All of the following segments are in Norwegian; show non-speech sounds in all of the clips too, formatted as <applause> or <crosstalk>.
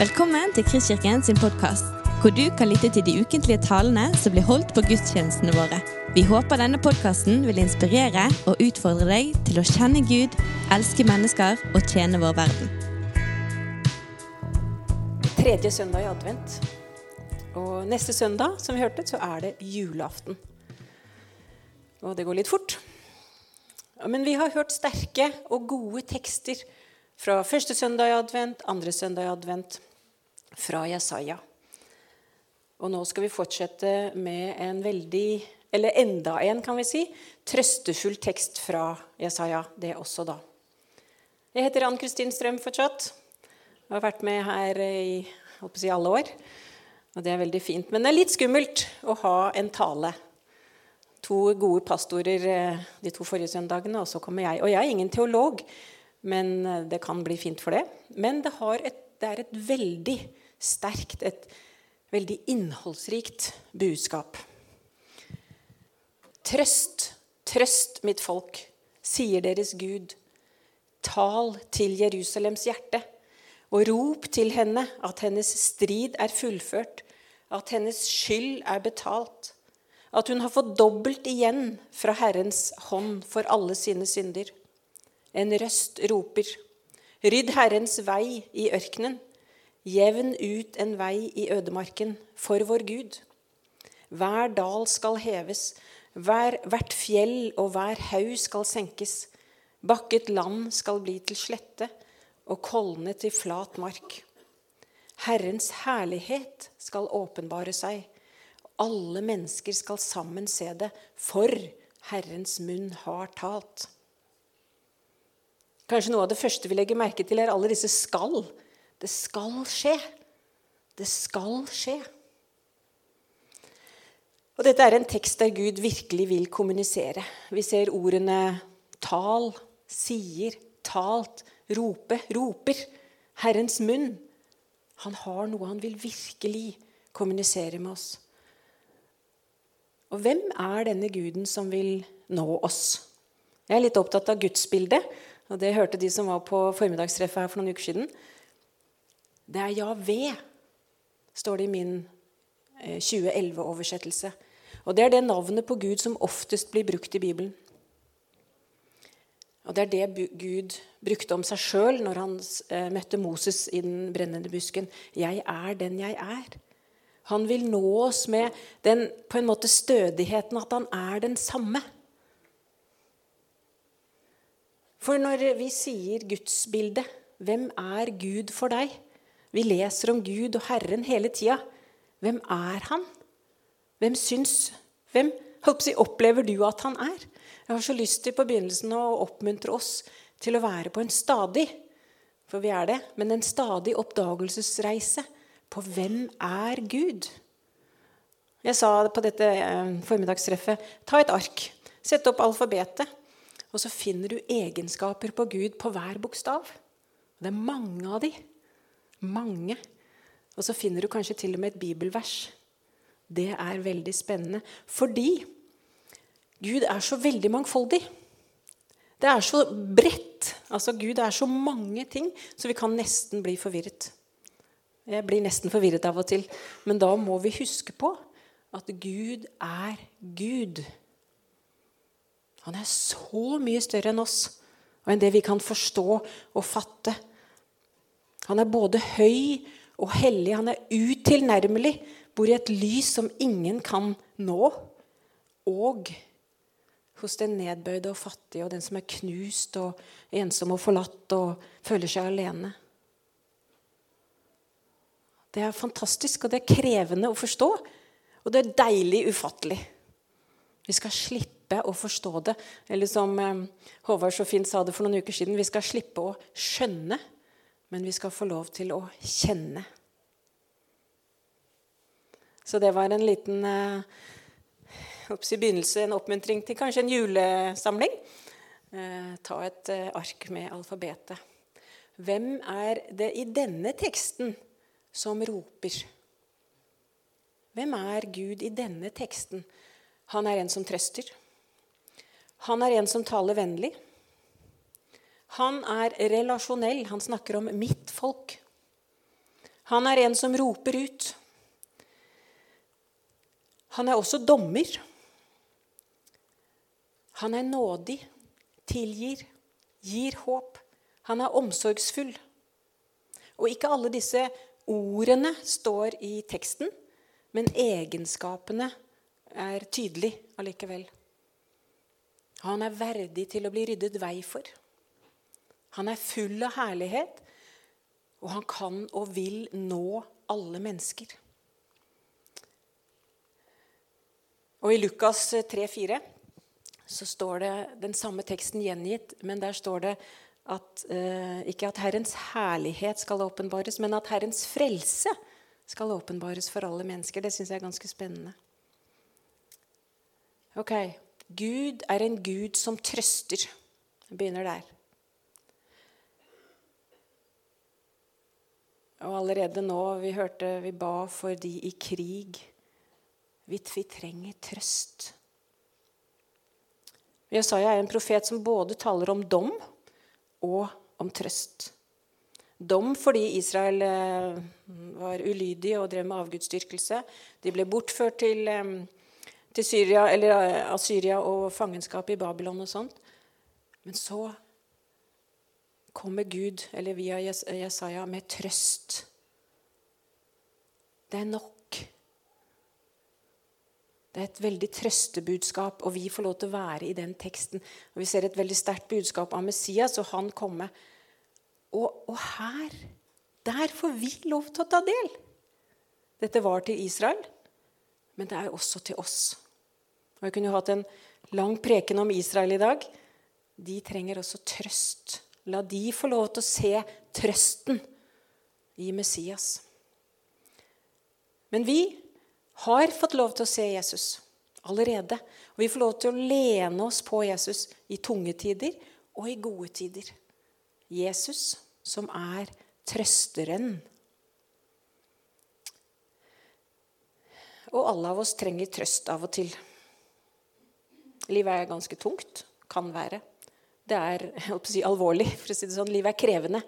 Velkommen til Kristkirken sin podkast, hvor du kan lytte til de ukentlige talene som blir holdt på gudstjenestene våre. Vi håper denne podkasten vil inspirere og utfordre deg til å kjenne Gud, elske mennesker og tjene vår verden. Tredje søndag i advent. Og neste søndag, som vi hørte, så er det julaften. Og det går litt fort. Men vi har hørt sterke og gode tekster fra første søndag i advent, andre søndag i advent, fra Jesaja. Og nå skal vi fortsette med en veldig, eller enda en, kan vi si, trøstefull tekst fra Jesaja. Det også, da. Jeg heter Ann Kristin Strøm fortsatt. Jeg har vært med her i si, alle år. Og det er veldig fint. Men det er litt skummelt å ha en tale. To gode pastorer eh, de to forrige søndagene, og så kommer jeg. Og jeg er ingen teolog, men eh, det kan bli fint for det. Men det, et, det er et veldig sterkt, et veldig innholdsrikt budskap. Trøst, trøst mitt folk, sier deres Gud. Tal til Jerusalems hjerte, og rop til henne at hennes strid er fullført, at hennes skyld er betalt, at hun har fått dobbelt igjen fra Herrens hånd for alle sine synder. En røst roper, rydd Herrens vei i ørkenen, Jevn ut en vei i ødemarken for vår Gud. Hver dal skal heves, hver, hvert fjell og hver haug skal senkes. Bakket land skal bli til slette og kolne til flat mark. Herrens herlighet skal åpenbare seg. Alle mennesker skal sammen se det, for Herrens munn har talt. Kanskje noe av det første vi legger merke til, er alle disse skall det skal skje. Det skal skje. Og Dette er en tekst der Gud virkelig vil kommunisere. Vi ser ordene tal, sier, talt, rope, roper. Herrens munn. Han har noe han vil virkelig kommunisere med oss. Og hvem er denne guden som vil nå oss? Jeg er litt opptatt av gudsbildet, og det hørte de som var på formiddagstreffet her for noen uker siden. Det er ja ved, står det i min 2011-oversettelse. Eh, og Det er det navnet på Gud som oftest blir brukt i Bibelen. Og Det er det Gud brukte om seg sjøl når han eh, møtte Moses i den brennende busken. 'Jeg er den jeg er'. Han vil nå oss med den på en måte stødigheten at han er den samme. For når vi sier gudsbilde, hvem er Gud for deg? Vi leser om Gud og Herren hele tida. Hvem er han? Hvem syns Hvem jeg, opplever du at han er? Jeg har så lyst til på begynnelsen å oppmuntre oss til å være på en stadig for vi er det, men en stadig oppdagelsesreise på hvem er Gud? Jeg sa på dette eh, formiddagstreffet ta et ark, sett opp alfabetet, og så finner du egenskaper på Gud på hver bokstav. Det er mange av de. Mange. Og så finner du kanskje til og med et bibelvers. Det er veldig spennende. Fordi Gud er så veldig mangfoldig. Det er så bredt. Altså, Gud er så mange ting, så vi kan nesten bli forvirret. Jeg blir nesten forvirret av og til. Men da må vi huske på at Gud er Gud. Han er så mye større enn oss og enn det vi kan forstå og fatte. Han er både høy og hellig. Han er utilnærmelig, bor i et lys som ingen kan nå. Og hos den nedbøyde og fattige og den som er knust og ensom og forlatt og føler seg alene. Det er fantastisk, og det er krevende å forstå. Og det er deilig ufattelig. Vi skal slippe å forstå det. Eller som eh, Håvard så fint sa det for noen uker siden, vi skal slippe å skjønne men vi skal få lov til å kjenne. Så det var en liten eh, i begynnelse, en oppmuntring til kanskje en julesamling. Eh, ta et eh, ark med alfabetet. Hvem er det i denne teksten som roper? Hvem er Gud i denne teksten? Han er en som trøster. Han er en som taler vennlig. Han er relasjonell. Han snakker om 'mitt folk'. Han er en som roper ut. Han er også dommer. Han er nådig, tilgir, gir håp. Han er omsorgsfull. Og ikke alle disse ordene står i teksten, men egenskapene er tydelige allikevel. Han er verdig til å bli ryddet vei for. Han er full av herlighet, og han kan og vil nå alle mennesker. Og I Lukas 3,4 så står det den samme teksten gjengitt, men der står det at eh, ikke at Herrens herlighet skal åpenbares, men at Herrens frelse skal åpenbares for alle mennesker. Det syns jeg er ganske spennende. Ok, Gud er en Gud som trøster. Jeg begynner der. Og allerede nå vi hørte vi ba for de i krig. Vi, vi trenger trøst. Jesaja er en profet som både taler om dom og om trøst. Dom fordi Israel eh, var ulydig og drev med avgudsdyrkelse. De ble bortført til, eh, til Syria, eller eh, Syria og fangenskap i Babylon og sånt. Men så kommer Gud, eller via Jesaja, med trøst. Det er nok. Det er et veldig trøstebudskap, og vi får lov til å være i den teksten. Og Vi ser et veldig sterkt budskap av Messias, og han komme. Og, og, her, der får vi lov til å ta del. Dette var til Israel, men det er også til oss. Og Jeg kunne jo hatt en lang preken om Israel i dag. De trenger også trøst. La de få lov til å se trøsten i Messias. Men vi har fått lov til å se Jesus allerede. Og vi får lov til å lene oss på Jesus i tunge tider og i gode tider. Jesus som er trøsteren. Og alle av oss trenger trøst av og til. Livet er ganske tungt. Kan være. Det er si, alvorlig. for å si det sånn. Livet er krevende.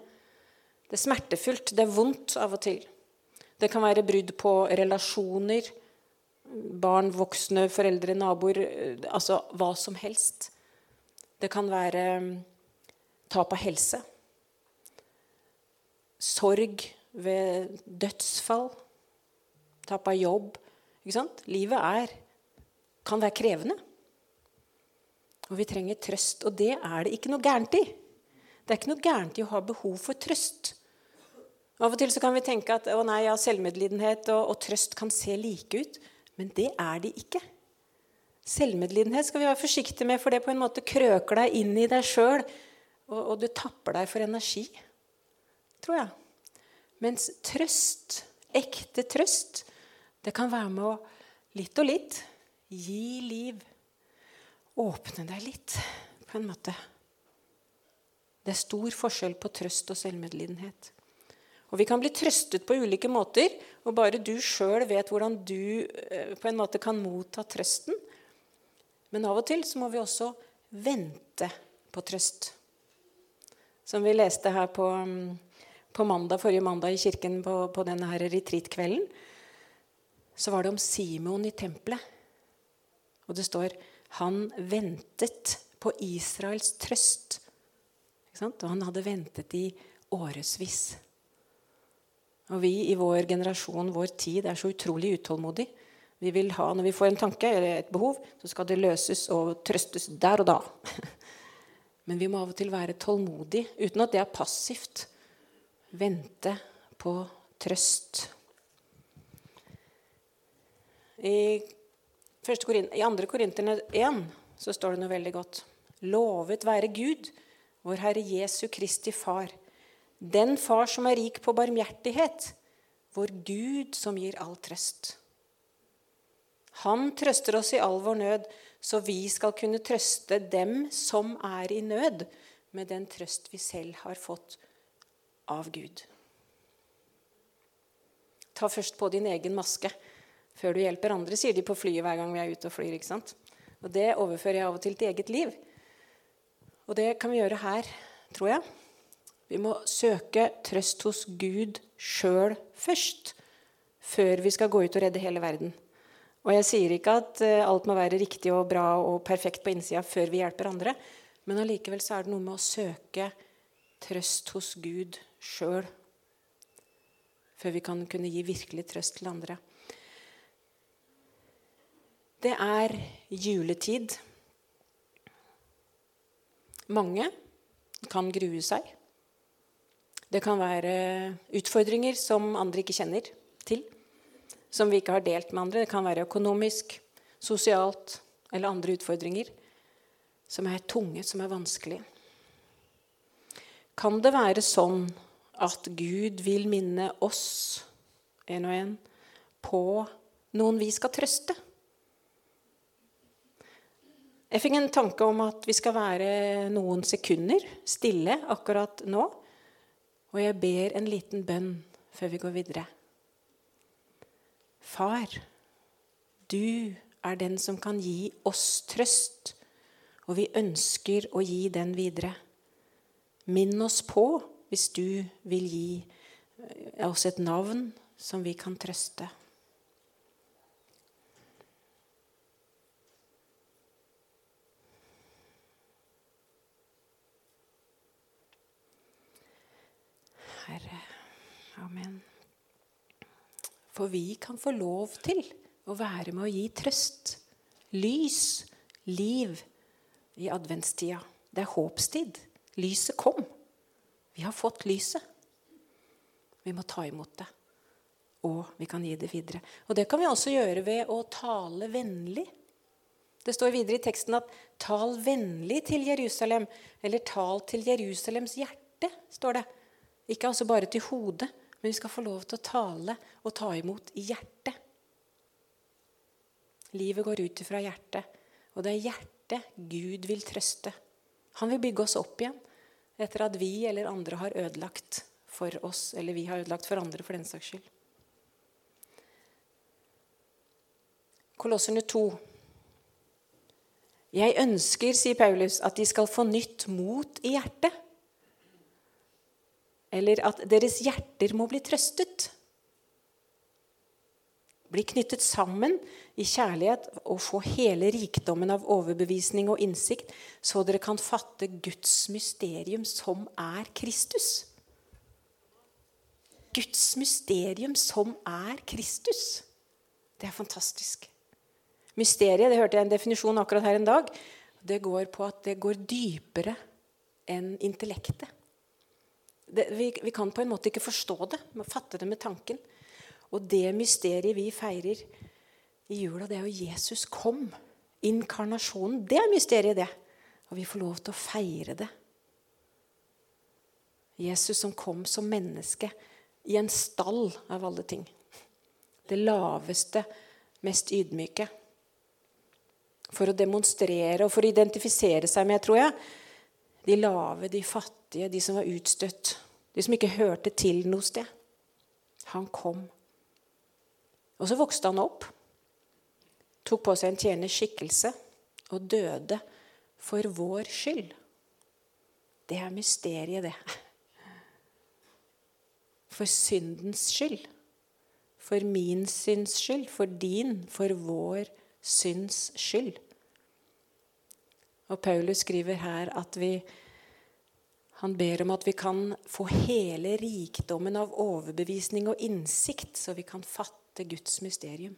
Det er smertefullt. Det er vondt av og til. Det kan være brudd på relasjoner barn, voksne, foreldre, naboer Altså hva som helst. Det kan være mm, tap av helse. Sorg ved dødsfall. Tap av jobb. Livet er, kan være krevende. Og vi trenger trøst. Og det er det ikke noe gærent i. Det er ikke noe gærent i å ha behov for trøst. Av og til så kan vi tenke at å nei, ja, selvmedlidenhet og, og trøst kan se like ut. Men det er de ikke. Selvmedlidenhet skal vi være forsiktige med, for det på en måte krøker deg inn i deg sjøl, og, og, du tapper deg for energi, tror jeg. Mens trøst, ekte trøst, det kan være med å litt og litt gi liv. Åpne deg litt, på en måte. Det er stor forskjell på trøst og selvmedlidenhet. Og Vi kan bli trøstet på ulike måter, og bare du sjøl vet hvordan du eh, på en måte kan motta trøsten. Men av og til så må vi også vente på trøst. Som vi leste her på, på mandag, forrige mandag i kirken på, på denne her retreatkvelden, så var det om Simon i tempelet. Og det står han ventet på Israels trøst. Og han hadde ventet i årevis. Og vi i vår generasjon, vår tid, er så utrolig utålmodig. Vi vil ha, Når vi får en tanke eller et behov, så skal det løses og trøstes der og da. <laughs> Men vi må av og til være tålmodige, uten at det er passivt. Vente på trøst. I, 2. Korinterne 1 så står det noe veldig godt. Lovet være Gud, vår Herre Jesu Kristi Far den far som er rik på barmhjertighet, vår Gud som gir all trøst. Han trøster oss i all vår nød, så vi skal kunne trøste dem som er i nød, med den trøst vi selv har fått av Gud. Ta først på din egen maske før du hjelper andre, sier de på flyet hver gang vi er ute og flyr. ikke sant? Og Det overfører jeg av og til til eget liv. Og det kan vi gjøre her, tror jeg. Vi må søke trøst hos Gud sjøl først, før vi skal gå ut og redde hele verden. Og jeg sier ikke at eh, alt må være riktig og bra og perfekt på innsida før vi hjelper andre, men allikevel så er det noe med å søke trøst hos Gud sjøl før vi kan kunne gi virkelig trøst til andre. Det er juletid. Mange kan grue seg. Det kan være utfordringer som andre ikke kjenner til. Som vi ikke har delt med andre. Det kan være økonomisk, sosialt eller andre utfordringer som er tunge, som er vanskelige. Kan det være sånn at Gud vil minne oss, en og en, på noen vi skal trøste? Jeg fikk en tanke om at vi skal være noen sekunder stille akkurat nå og jeg ber en liten bønn før vi går videre. Far, du er den som kan gi oss trøst, og vi ønsker å gi den videre. Minn oss på hvis du vil gi oss et navn som vi kan trøste. Amen. For vi kan få lov til å være med å gi trøst, lys, liv i adventstida. Det er håpstid. Lyset kom. Vi har fått lyset. Vi må ta imot det. Og vi kan gi det videre. Og det kan vi også gjøre ved å tale vennlig. Det står videre i teksten at 'tal vennlig til Jerusalem', eller 'tal til Jerusalems hjerte', står det. Ikke altså bare til hodet, men vi skal få lov til å tale og ta imot i hjertet. Livet går ut fra hjertet, og det er hjertet Gud vil trøste. Han vil bygge oss opp igjen etter at vi eller andre har ødelagt for oss, eller vi har ødelagt for andre, for den saks skyld. Kolosserne 2. Jeg ønsker, sier Paulus, at de skal få nytt mot i hjertet eller at deres hjerter må bli trøstet. Bli knyttet sammen i kjærlighet og få hele rikdommen av overbevisning og innsikt, så dere kan fatte Guds mysterium, som er Kristus. Guds mysterium, som er Kristus. Det er fantastisk. Mysteriet, det hørte jeg en definisjon akkurat her en dag, det går på at det går dypere enn intellektet det, vi, vi, kan på en måte ikke forstå det, men fatte det med tanken. Og det mysteriet vi feirer i jula, det er jo Jesus kom. Inkarnasjonen. Det er mysteriet, det. Og vi får lov til å feire det. Jesus som kom som menneske i en stall av alle ting. Det laveste, mest ydmyke. For å demonstrere og for å identifisere seg med, tror jeg, de lave, de fattige, de som var utstøtt. De som ikke hørte til noe sted. Han kom. Og så vokste han opp, tok på seg en tjeners skikkelse og døde for vår skyld. Det er mysteriet, det. For syndens skyld. For min synds skyld. For din. For vår synds skyld. Og Paulus skriver her at vi han ber om at vi kan få hele rikdommen av overbevisning og innsikt, så vi kan fatte Guds mysterium.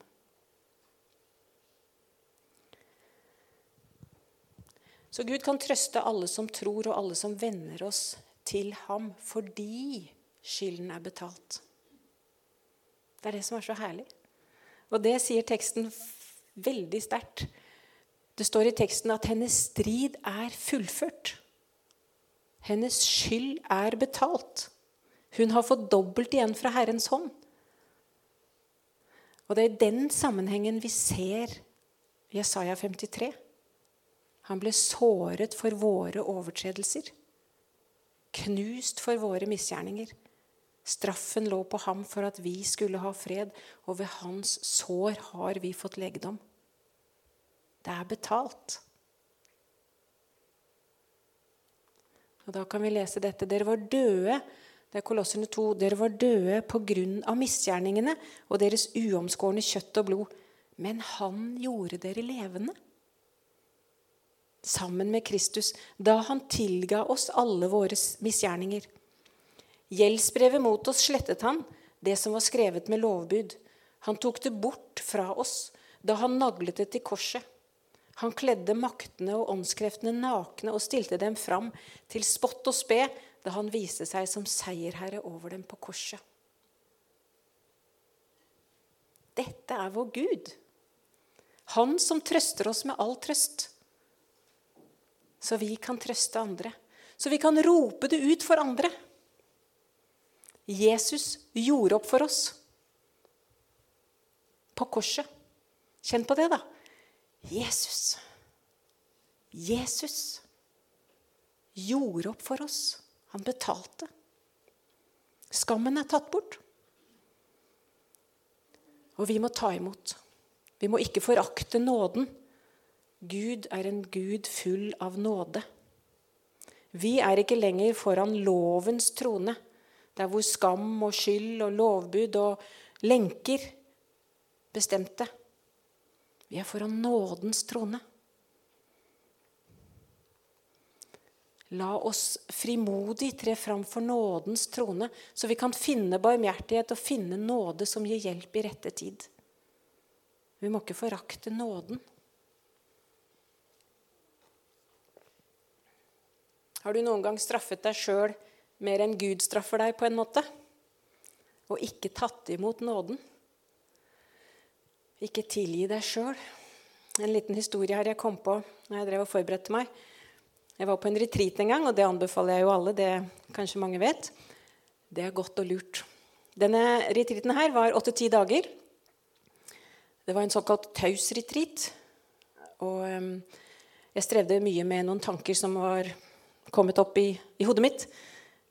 Så Gud kan trøste alle som tror, og alle som venner oss til ham, fordi skylden er betalt. Det er det som er så herlig. Og det sier teksten veldig sterkt. Det står i teksten at hennes strid er fullført. Hennes skyld er betalt. Hun har fått dobbelt igjen fra Herrens hånd. Og det er i den sammenhengen vi ser Jesaja 53. Han ble såret for våre overtredelser, knust for våre misgjerninger. Straffen lå på ham for at vi skulle ha fred, og ved hans sår har vi fått legedom. Det er betalt. Og Da kan vi lese dette. Dere var døde det er Kolossene 2. Dere var døde på grunn av misgjerningene og deres uomskårne kjøtt og blod. Men han gjorde dere levende. Sammen med Kristus, da han tilga oss alle våre misgjerninger. Gjeldsbrevet mot oss slettet han, det som var skrevet med lovbud. Han tok det bort fra oss da han naglet det til korset. Han kledde maktene og åndskreftene nakne og stilte dem fram til spott og spe da han viste seg som seierherre over dem på korset. Dette er vår Gud. Han som trøster oss med all trøst. Så vi kan trøste andre. Så vi kan rope det ut for andre. Jesus gjorde opp for oss på korset. Kjenn på det, da. Jesus. Jesus gjorde opp for oss. Han betalte. Skammen er tatt bort. Og vi må ta imot. Vi må ikke forakte nåden. Gud er en Gud full av nåde. Vi er ikke lenger foran lovens trone, der hvor skam og skyld og lovbud og lenker bestemte. Vi er foran nådens trone. La oss frimodig tre fram for nådens trone, så vi kan finne barmhjertighet og finne nåde som gir hjelp i rette tid. Vi må ikke forakte nåden. Har du noen gang straffet deg sjøl mer enn Gud straffer deg, på en måte? Og ikke tatt imot nåden? Ikke tilgi deg sjøl? En liten historie her jeg kom på når jeg drev og forberedte meg. Jeg var på en retreat en gang, og det anbefaler jeg jo alle. Det kanskje mange vet. Det er godt og lurt. Denne retreaten her var åtte-ti dager. Det var en såkalt taus retreat. Og um, jeg strevde mye med noen tanker som var kommet opp i, i hodet mitt.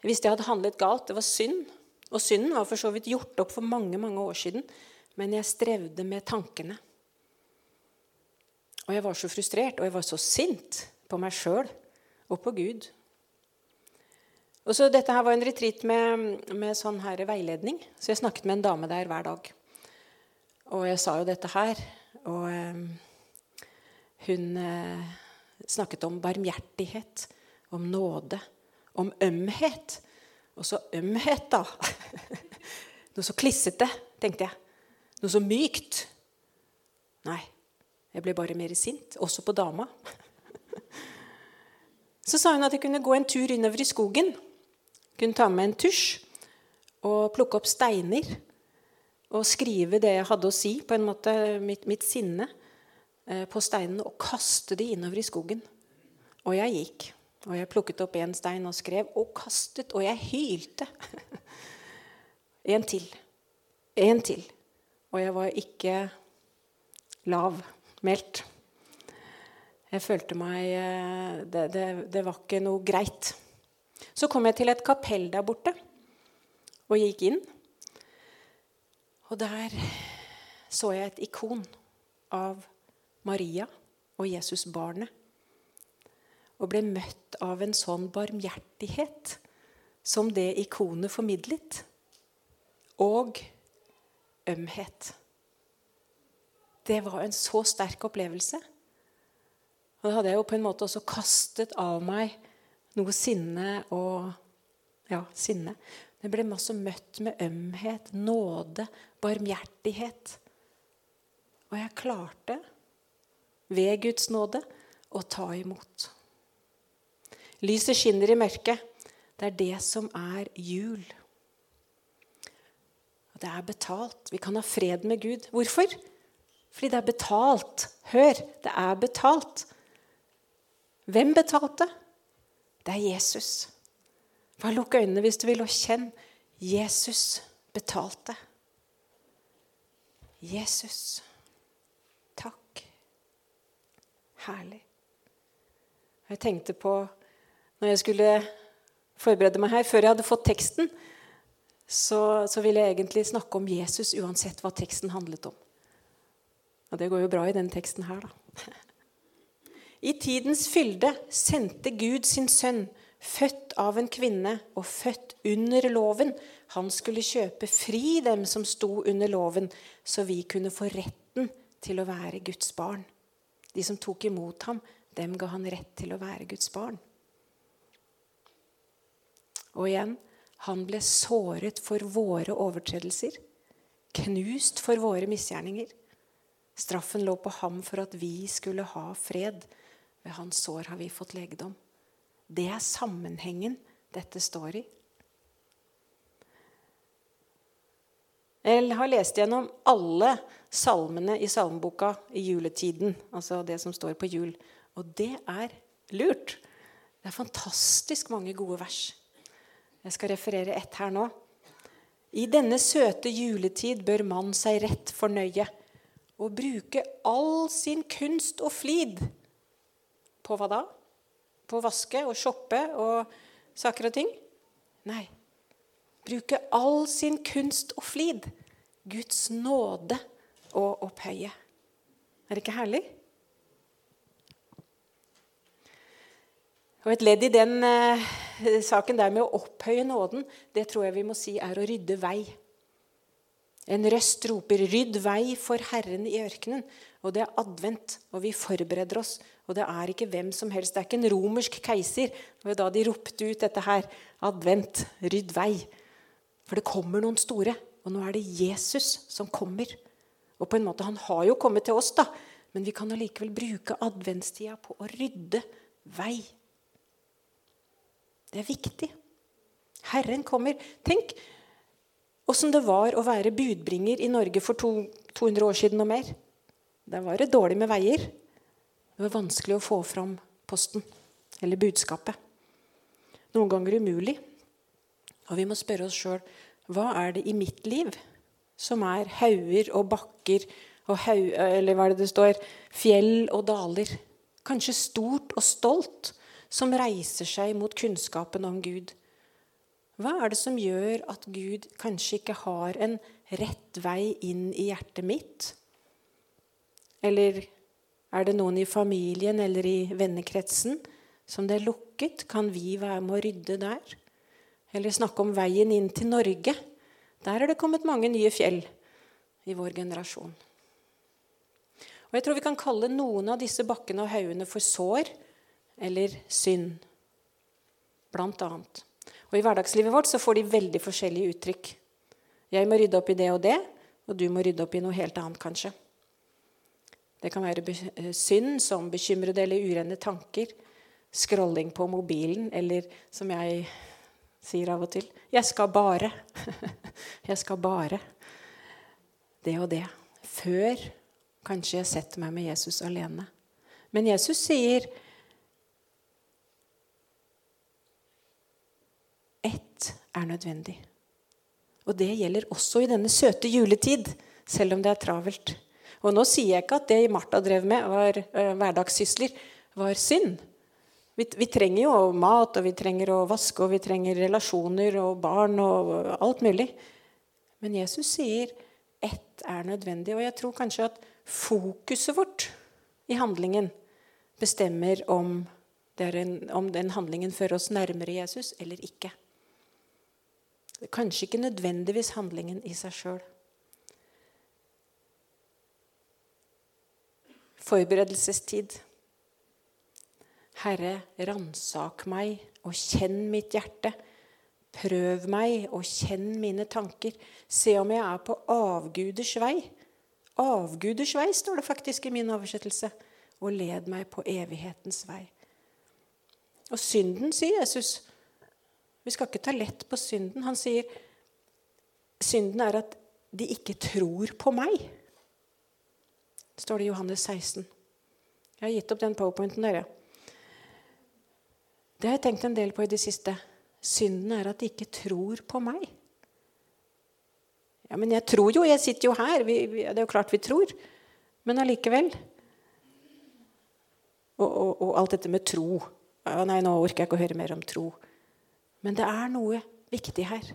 Jeg visste jeg hadde handlet galt. Det var synd. Og synden var for så vidt gjort opp for mange mange år siden. Men jeg strevde med tankene. Og jeg var så frustrert, og jeg var så sint på meg sjøl og på Gud. Og så Dette her var en retreat med, med sånn her veiledning, så jeg snakket med en dame der hver dag. Og jeg sa jo dette her, og eh, hun eh, snakket om barmhjertighet, om nåde, om ømhet. Og så ømhet, da. <laughs> Noe så klissete, tenkte jeg. Noe så mykt. Nei, jeg ble bare mer sint, også på dama. <laughs> Så sa hun at jeg kunne gå en tur innover i skogen. Kunne ta med en tusj og plukke opp steiner. Og skrive det jeg hadde å si, på en måte mitt, mitt sinne, eh, på steinene. Og kaste de innover i skogen. Og jeg gikk. Og jeg plukket opp én stein og skrev, og kastet. Og jeg hylte. <laughs> en til. En til. Og jeg var ikke lavmælt. Jeg følte meg eh, det, det, det, var ikke noe greit. Så kom jeg til et kapell der borte og gikk inn. Og der så jeg et ikon av Maria og Jesusbarnet. Og ble møtt av en sånn barmhjertighet som det ikonet formidlet. Og ømhet. Det var en så sterk opplevelse. Og da hadde jeg jo på en måte også kastet av meg noe sinne og Ja, sinne. Jeg ble masse møtt med ømhet, nåde, barmhjertighet. Og jeg klarte, ved Guds nåde, å ta imot. Lyset skinner i mørket. Det er det som er jul. Og det er betalt. Vi kan ha fred med Gud. Hvorfor? Fordi det er betalt. Hør, det er betalt. Hvem betalte? Det er Jesus. Bare lukk øynene hvis du vil, og kjenn. Jesus betalte. Jesus. Takk. Herlig. Jeg tenkte på når jeg skulle forberede meg her, før jeg hadde fått teksten, så, så vil jeg egentlig snakke om Jesus uansett hva teksten handlet om. Og det går jo bra i den teksten her, da. <laughs> I tidens fylde sendte Gud sin sønn født av en kvinne og født under loven. Han skulle kjøpe fri dem som sto under loven, så vi kunne få retten til å være Guds barn. De som tok imot ham, dem ga han rett til å være Guds barn. Og igjen han ble såret for våre overtredelser, knust for våre misgjerninger. Straffen lå på ham for at vi skulle ha fred. Ved hans sår har vi fått legedom. Det er sammenhengen dette står i. Jeg har lest gjennom alle salmene i salmeboka i juletiden. Altså det som står på jul. Og det er lurt. Det er fantastisk mange gode vers. Jeg skal referere ett her nå. I denne søte juletid bør mann seg rett fornøye og bruke all sin kunst og flid. På hva da? På å vaske og shoppe og saker og ting? Nei. Bruke all sin kunst og flid. Guds nåde og opphøye. Er det ikke herlig? Og Et ledd i den eh, saken der med å opphøye nåden, det tror jeg vi må si er å rydde vei. En røst roper 'Rydd vei for Herren i ørkenen'. Og det er advent, og vi forbereder oss. Og det er ikke hvem som helst. Det er ikke en romersk keiser. Det var da de ropte ut dette her. Advent, rydd vei. For det kommer noen store. Og nå er det Jesus som kommer. Og på en måte, Han har jo kommet til oss, da. Men vi kan allikevel bruke adventstida på å rydde vei. Det er viktig. Herren kommer. Tenk åssen det var å være budbringer i Norge for to, 200 år siden og mer. Da var det dårlig med veier. Det var vanskelig å få fram posten eller budskapet. Noen ganger umulig. Og vi må spørre oss sjøl hva er det i mitt liv som er hauger og bakker og haug, eller hva er det det står, fjell og daler? Kanskje stort og stolt som reiser seg mot kunnskapen om Gud. Hva er det som gjør at Gud kanskje ikke har en rett vei inn i hjertet mitt? Eller er det noen i familien eller i vennekretsen som det er lukket? Kan vi være med å rydde der? Eller snakke om veien inn til Norge? Der er det kommet mange nye fjell i vår generasjon. Og jeg tror vi kan kalle noen av disse bakkene og haugene for sår eller synd. Blant annet. Og I hverdagslivet vårt så får de veldig forskjellige uttrykk. Jeg må rydde opp i det og det, og du må rydde opp i noe helt annet, kanskje. Det kan være eh, synd som bekymrede eller urene tanker, scrolling på mobilen, eller som jeg sier av og til 'Jeg skal bare'. <laughs> jeg skal bare. Det og det. Før kanskje jeg setter meg med Jesus alene. Men Jesus sier er nødvendig. Og det gjelder også i denne søte juletid, selv om det er travelt. Og nå sier jeg ikke at det Martha drev med, var eh, hverdagssysler, var synd. Vi, vi, trenger jo mat, og vi trenger å vaske, og vi trenger relasjoner og barn og alt mulig. Men Jesus sier ett er nødvendig. Og jeg tror kanskje at fokuset vårt i handlingen bestemmer om, en, om den handlingen fører oss nærmere Jesus eller ikke. Kanskje ikke nødvendigvis handlingen i seg sjøl. Forberedelsestid. Herre, ransak meg og kjenn mitt hjerte. Prøv meg og kjenn mine tanker. Se om jeg er på avguders vei. Avguders vei, står det faktisk i min oversettelse. Og led meg på evighetens vei. Og synden, sier Jesus, vi skal ikke ta lett på synden. Han sier synden er at de ikke tror på meg. Det står det i Johannes 16. Jeg har gitt opp den powerpointen der, ja. Det har jeg tenkt en del på i det siste. Synden er at de ikke tror på meg. Ja, men jeg tror jo. Jeg sitter jo her. Vi, vi, det er jo klart vi tror. Men allikevel. Og, og, og, alt dette med tro. Ja, nei, nå orker jeg ikke å høre mer om tro. Men det er noe viktig her.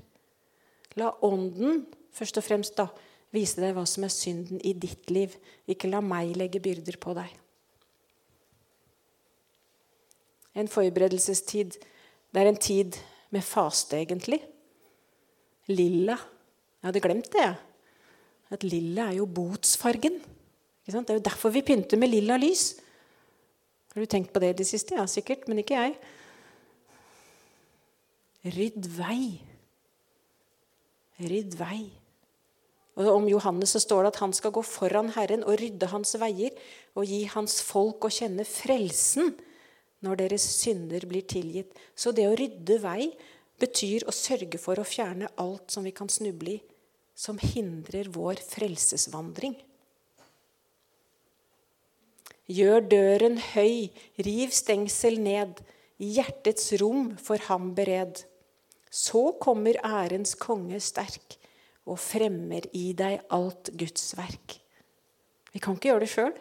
La Ånden først og fremst da, vise deg hva som er synden i ditt liv. Ikke la meg legge byrder på deg. En forberedelsestid Det er en tid med faste, egentlig. Lilla. Jeg hadde glemt det, jeg. At lilla er jo botsfargen. Det er jo derfor vi pynter med lilla lys. Har du tenkt på det i det siste? Ja, sikkert, men ikke jeg. Rydd vei. Rydd vei. Og Om Johannes så står det at han skal gå foran Herren og rydde hans veier og gi hans folk å kjenne frelsen når deres synder blir tilgitt. Så det å rydde vei betyr å sørge for å fjerne alt som vi kan snuble i, som hindrer vår frelsesvandring. Gjør døren høy, riv stengsel ned, i hjertets rom for ham bered. Så kommer ærens konge sterk og fremmer i deg alt Guds verk. Vi kan ikke gjøre det sjøl.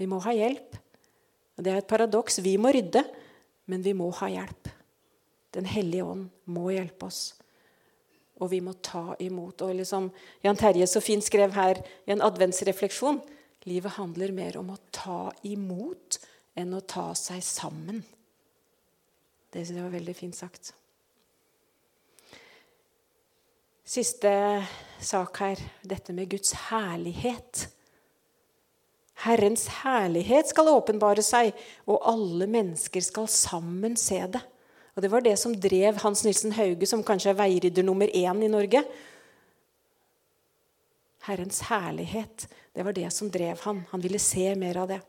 Vi må ha hjelp. Og Det er et paradoks. Vi må rydde, men vi må ha hjelp. Den hellige ånd må hjelpe oss. Og vi må ta imot. Og liksom Jan Terje så fint skrev her i en adventsrefleksjon livet handler mer om å ta imot enn å ta seg sammen. Det var veldig fint sagt. Siste sak her, dette med Guds herlighet. Herrens herlighet skal åpenbare seg, og alle mennesker skal sammen se det. Og Det var det som drev Hans Nilsen Hauge, som kanskje er veiridder nummer én i Norge. Herrens herlighet, det var det som drev han. Han ville se mer av det.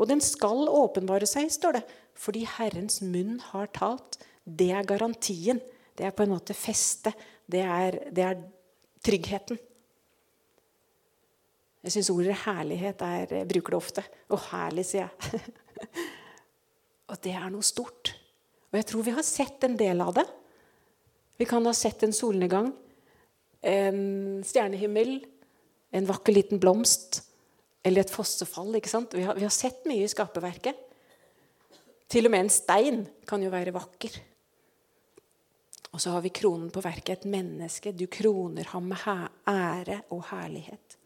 Og den skal åpenbare seg, står det, fordi Herrens munn har talt. Det er garantien. Det er på en måte festet. Det er, det er tryggheten. Jeg syns ordet 'herlighet' er, jeg bruker det ofte. Å, herlig, sier jeg. <laughs> og det er noe stort. Og jeg tror vi har sett en del av det. Vi kan ha sett en solnedgang, en stjernehimmel, en vakker liten blomst eller et fossefall. ikke sant? Vi har, vi har sett mye i skaperverket. Til og med en stein kan jo være vakker. Og så har vi kronen på verket, et menneske. Du kroner ham med ære og herlighet.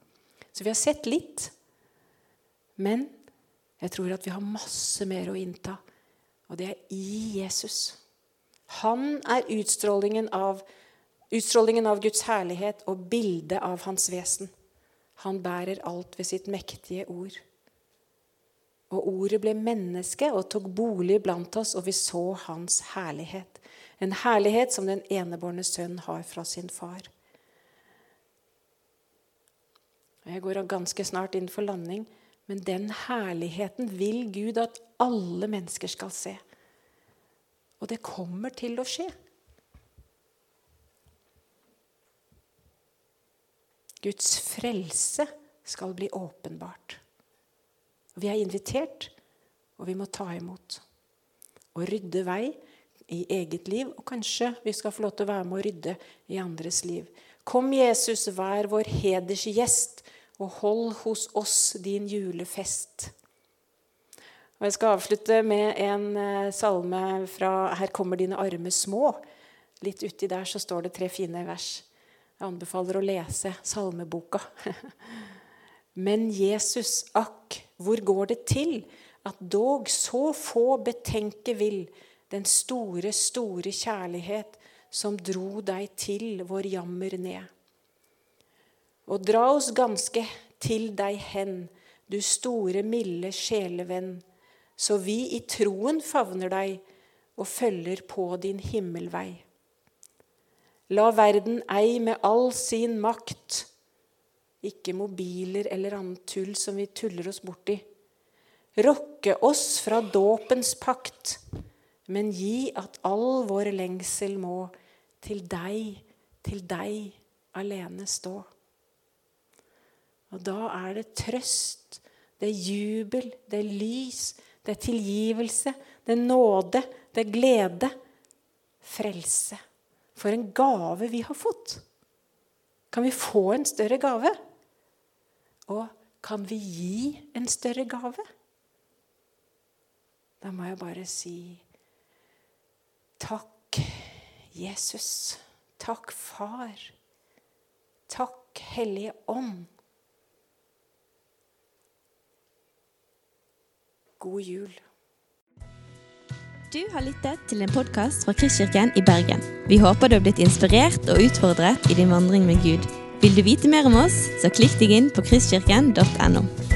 Så vi har sett litt. Men jeg tror at vi har masse mer å innta. Og det er i Jesus. Han er utstrålingen av, utstrålingen av Guds herlighet og bildet av hans vesen. Han bærer alt ved sitt mektige ord. Og ordet ble menneske og tok bolig blant oss, og vi så hans herlighet. En herlighet som den enebårne sønn har fra sin far. Jeg går ganske snart inn for landing, men den herligheten vil Gud at alle mennesker skal se. Og det kommer til å skje. Guds frelse skal bli åpenbart. Vi er invitert, og vi må ta imot. Og rydde vei i eget liv, og kanskje vi skal få lov til å være med å rydde i andres liv. Kom, Jesus, vær vår hedersgjest, og hold hos oss din julefest. Og Jeg skal avslutte med en eh, salme fra 'Her kommer dine arme små'. Litt uti der så står det tre fine vers. Jeg anbefaler å lese salmeboka. <laughs> Men Jesus, akk, hvor går det til at dog så få betenke vil den store, store kjærlighet som dro deg til vår jammer ned. Og dra oss ganske til deg hen, du store, milde sjelevenn, så vi i troen favner deg og følger på din himmelvei. La verden ei med all sin makt, ikke mobiler eller annet tull som vi tuller oss borti, rokke oss fra dåpens pakt men gi at all vår lengsel må til deg, til deg alene stå. Og da er det trøst, det er jubel, det er lys, det er tilgivelse, det er nåde, det er glede. Frelse. For en gave vi har fått. Kan vi få en større gave? Og kan vi gi en større gave? Da må jeg bare si Takk, Jesus. Takk, Far. Takk, Hellige Ånd. God jul. Du har lyttet til en podkast fra Kristkirken i Bergen. Vi håper du har blitt inspirert og utfordret i din vandring med Gud. Vil du vite mer om oss, så klikk deg inn på kristkirken.no.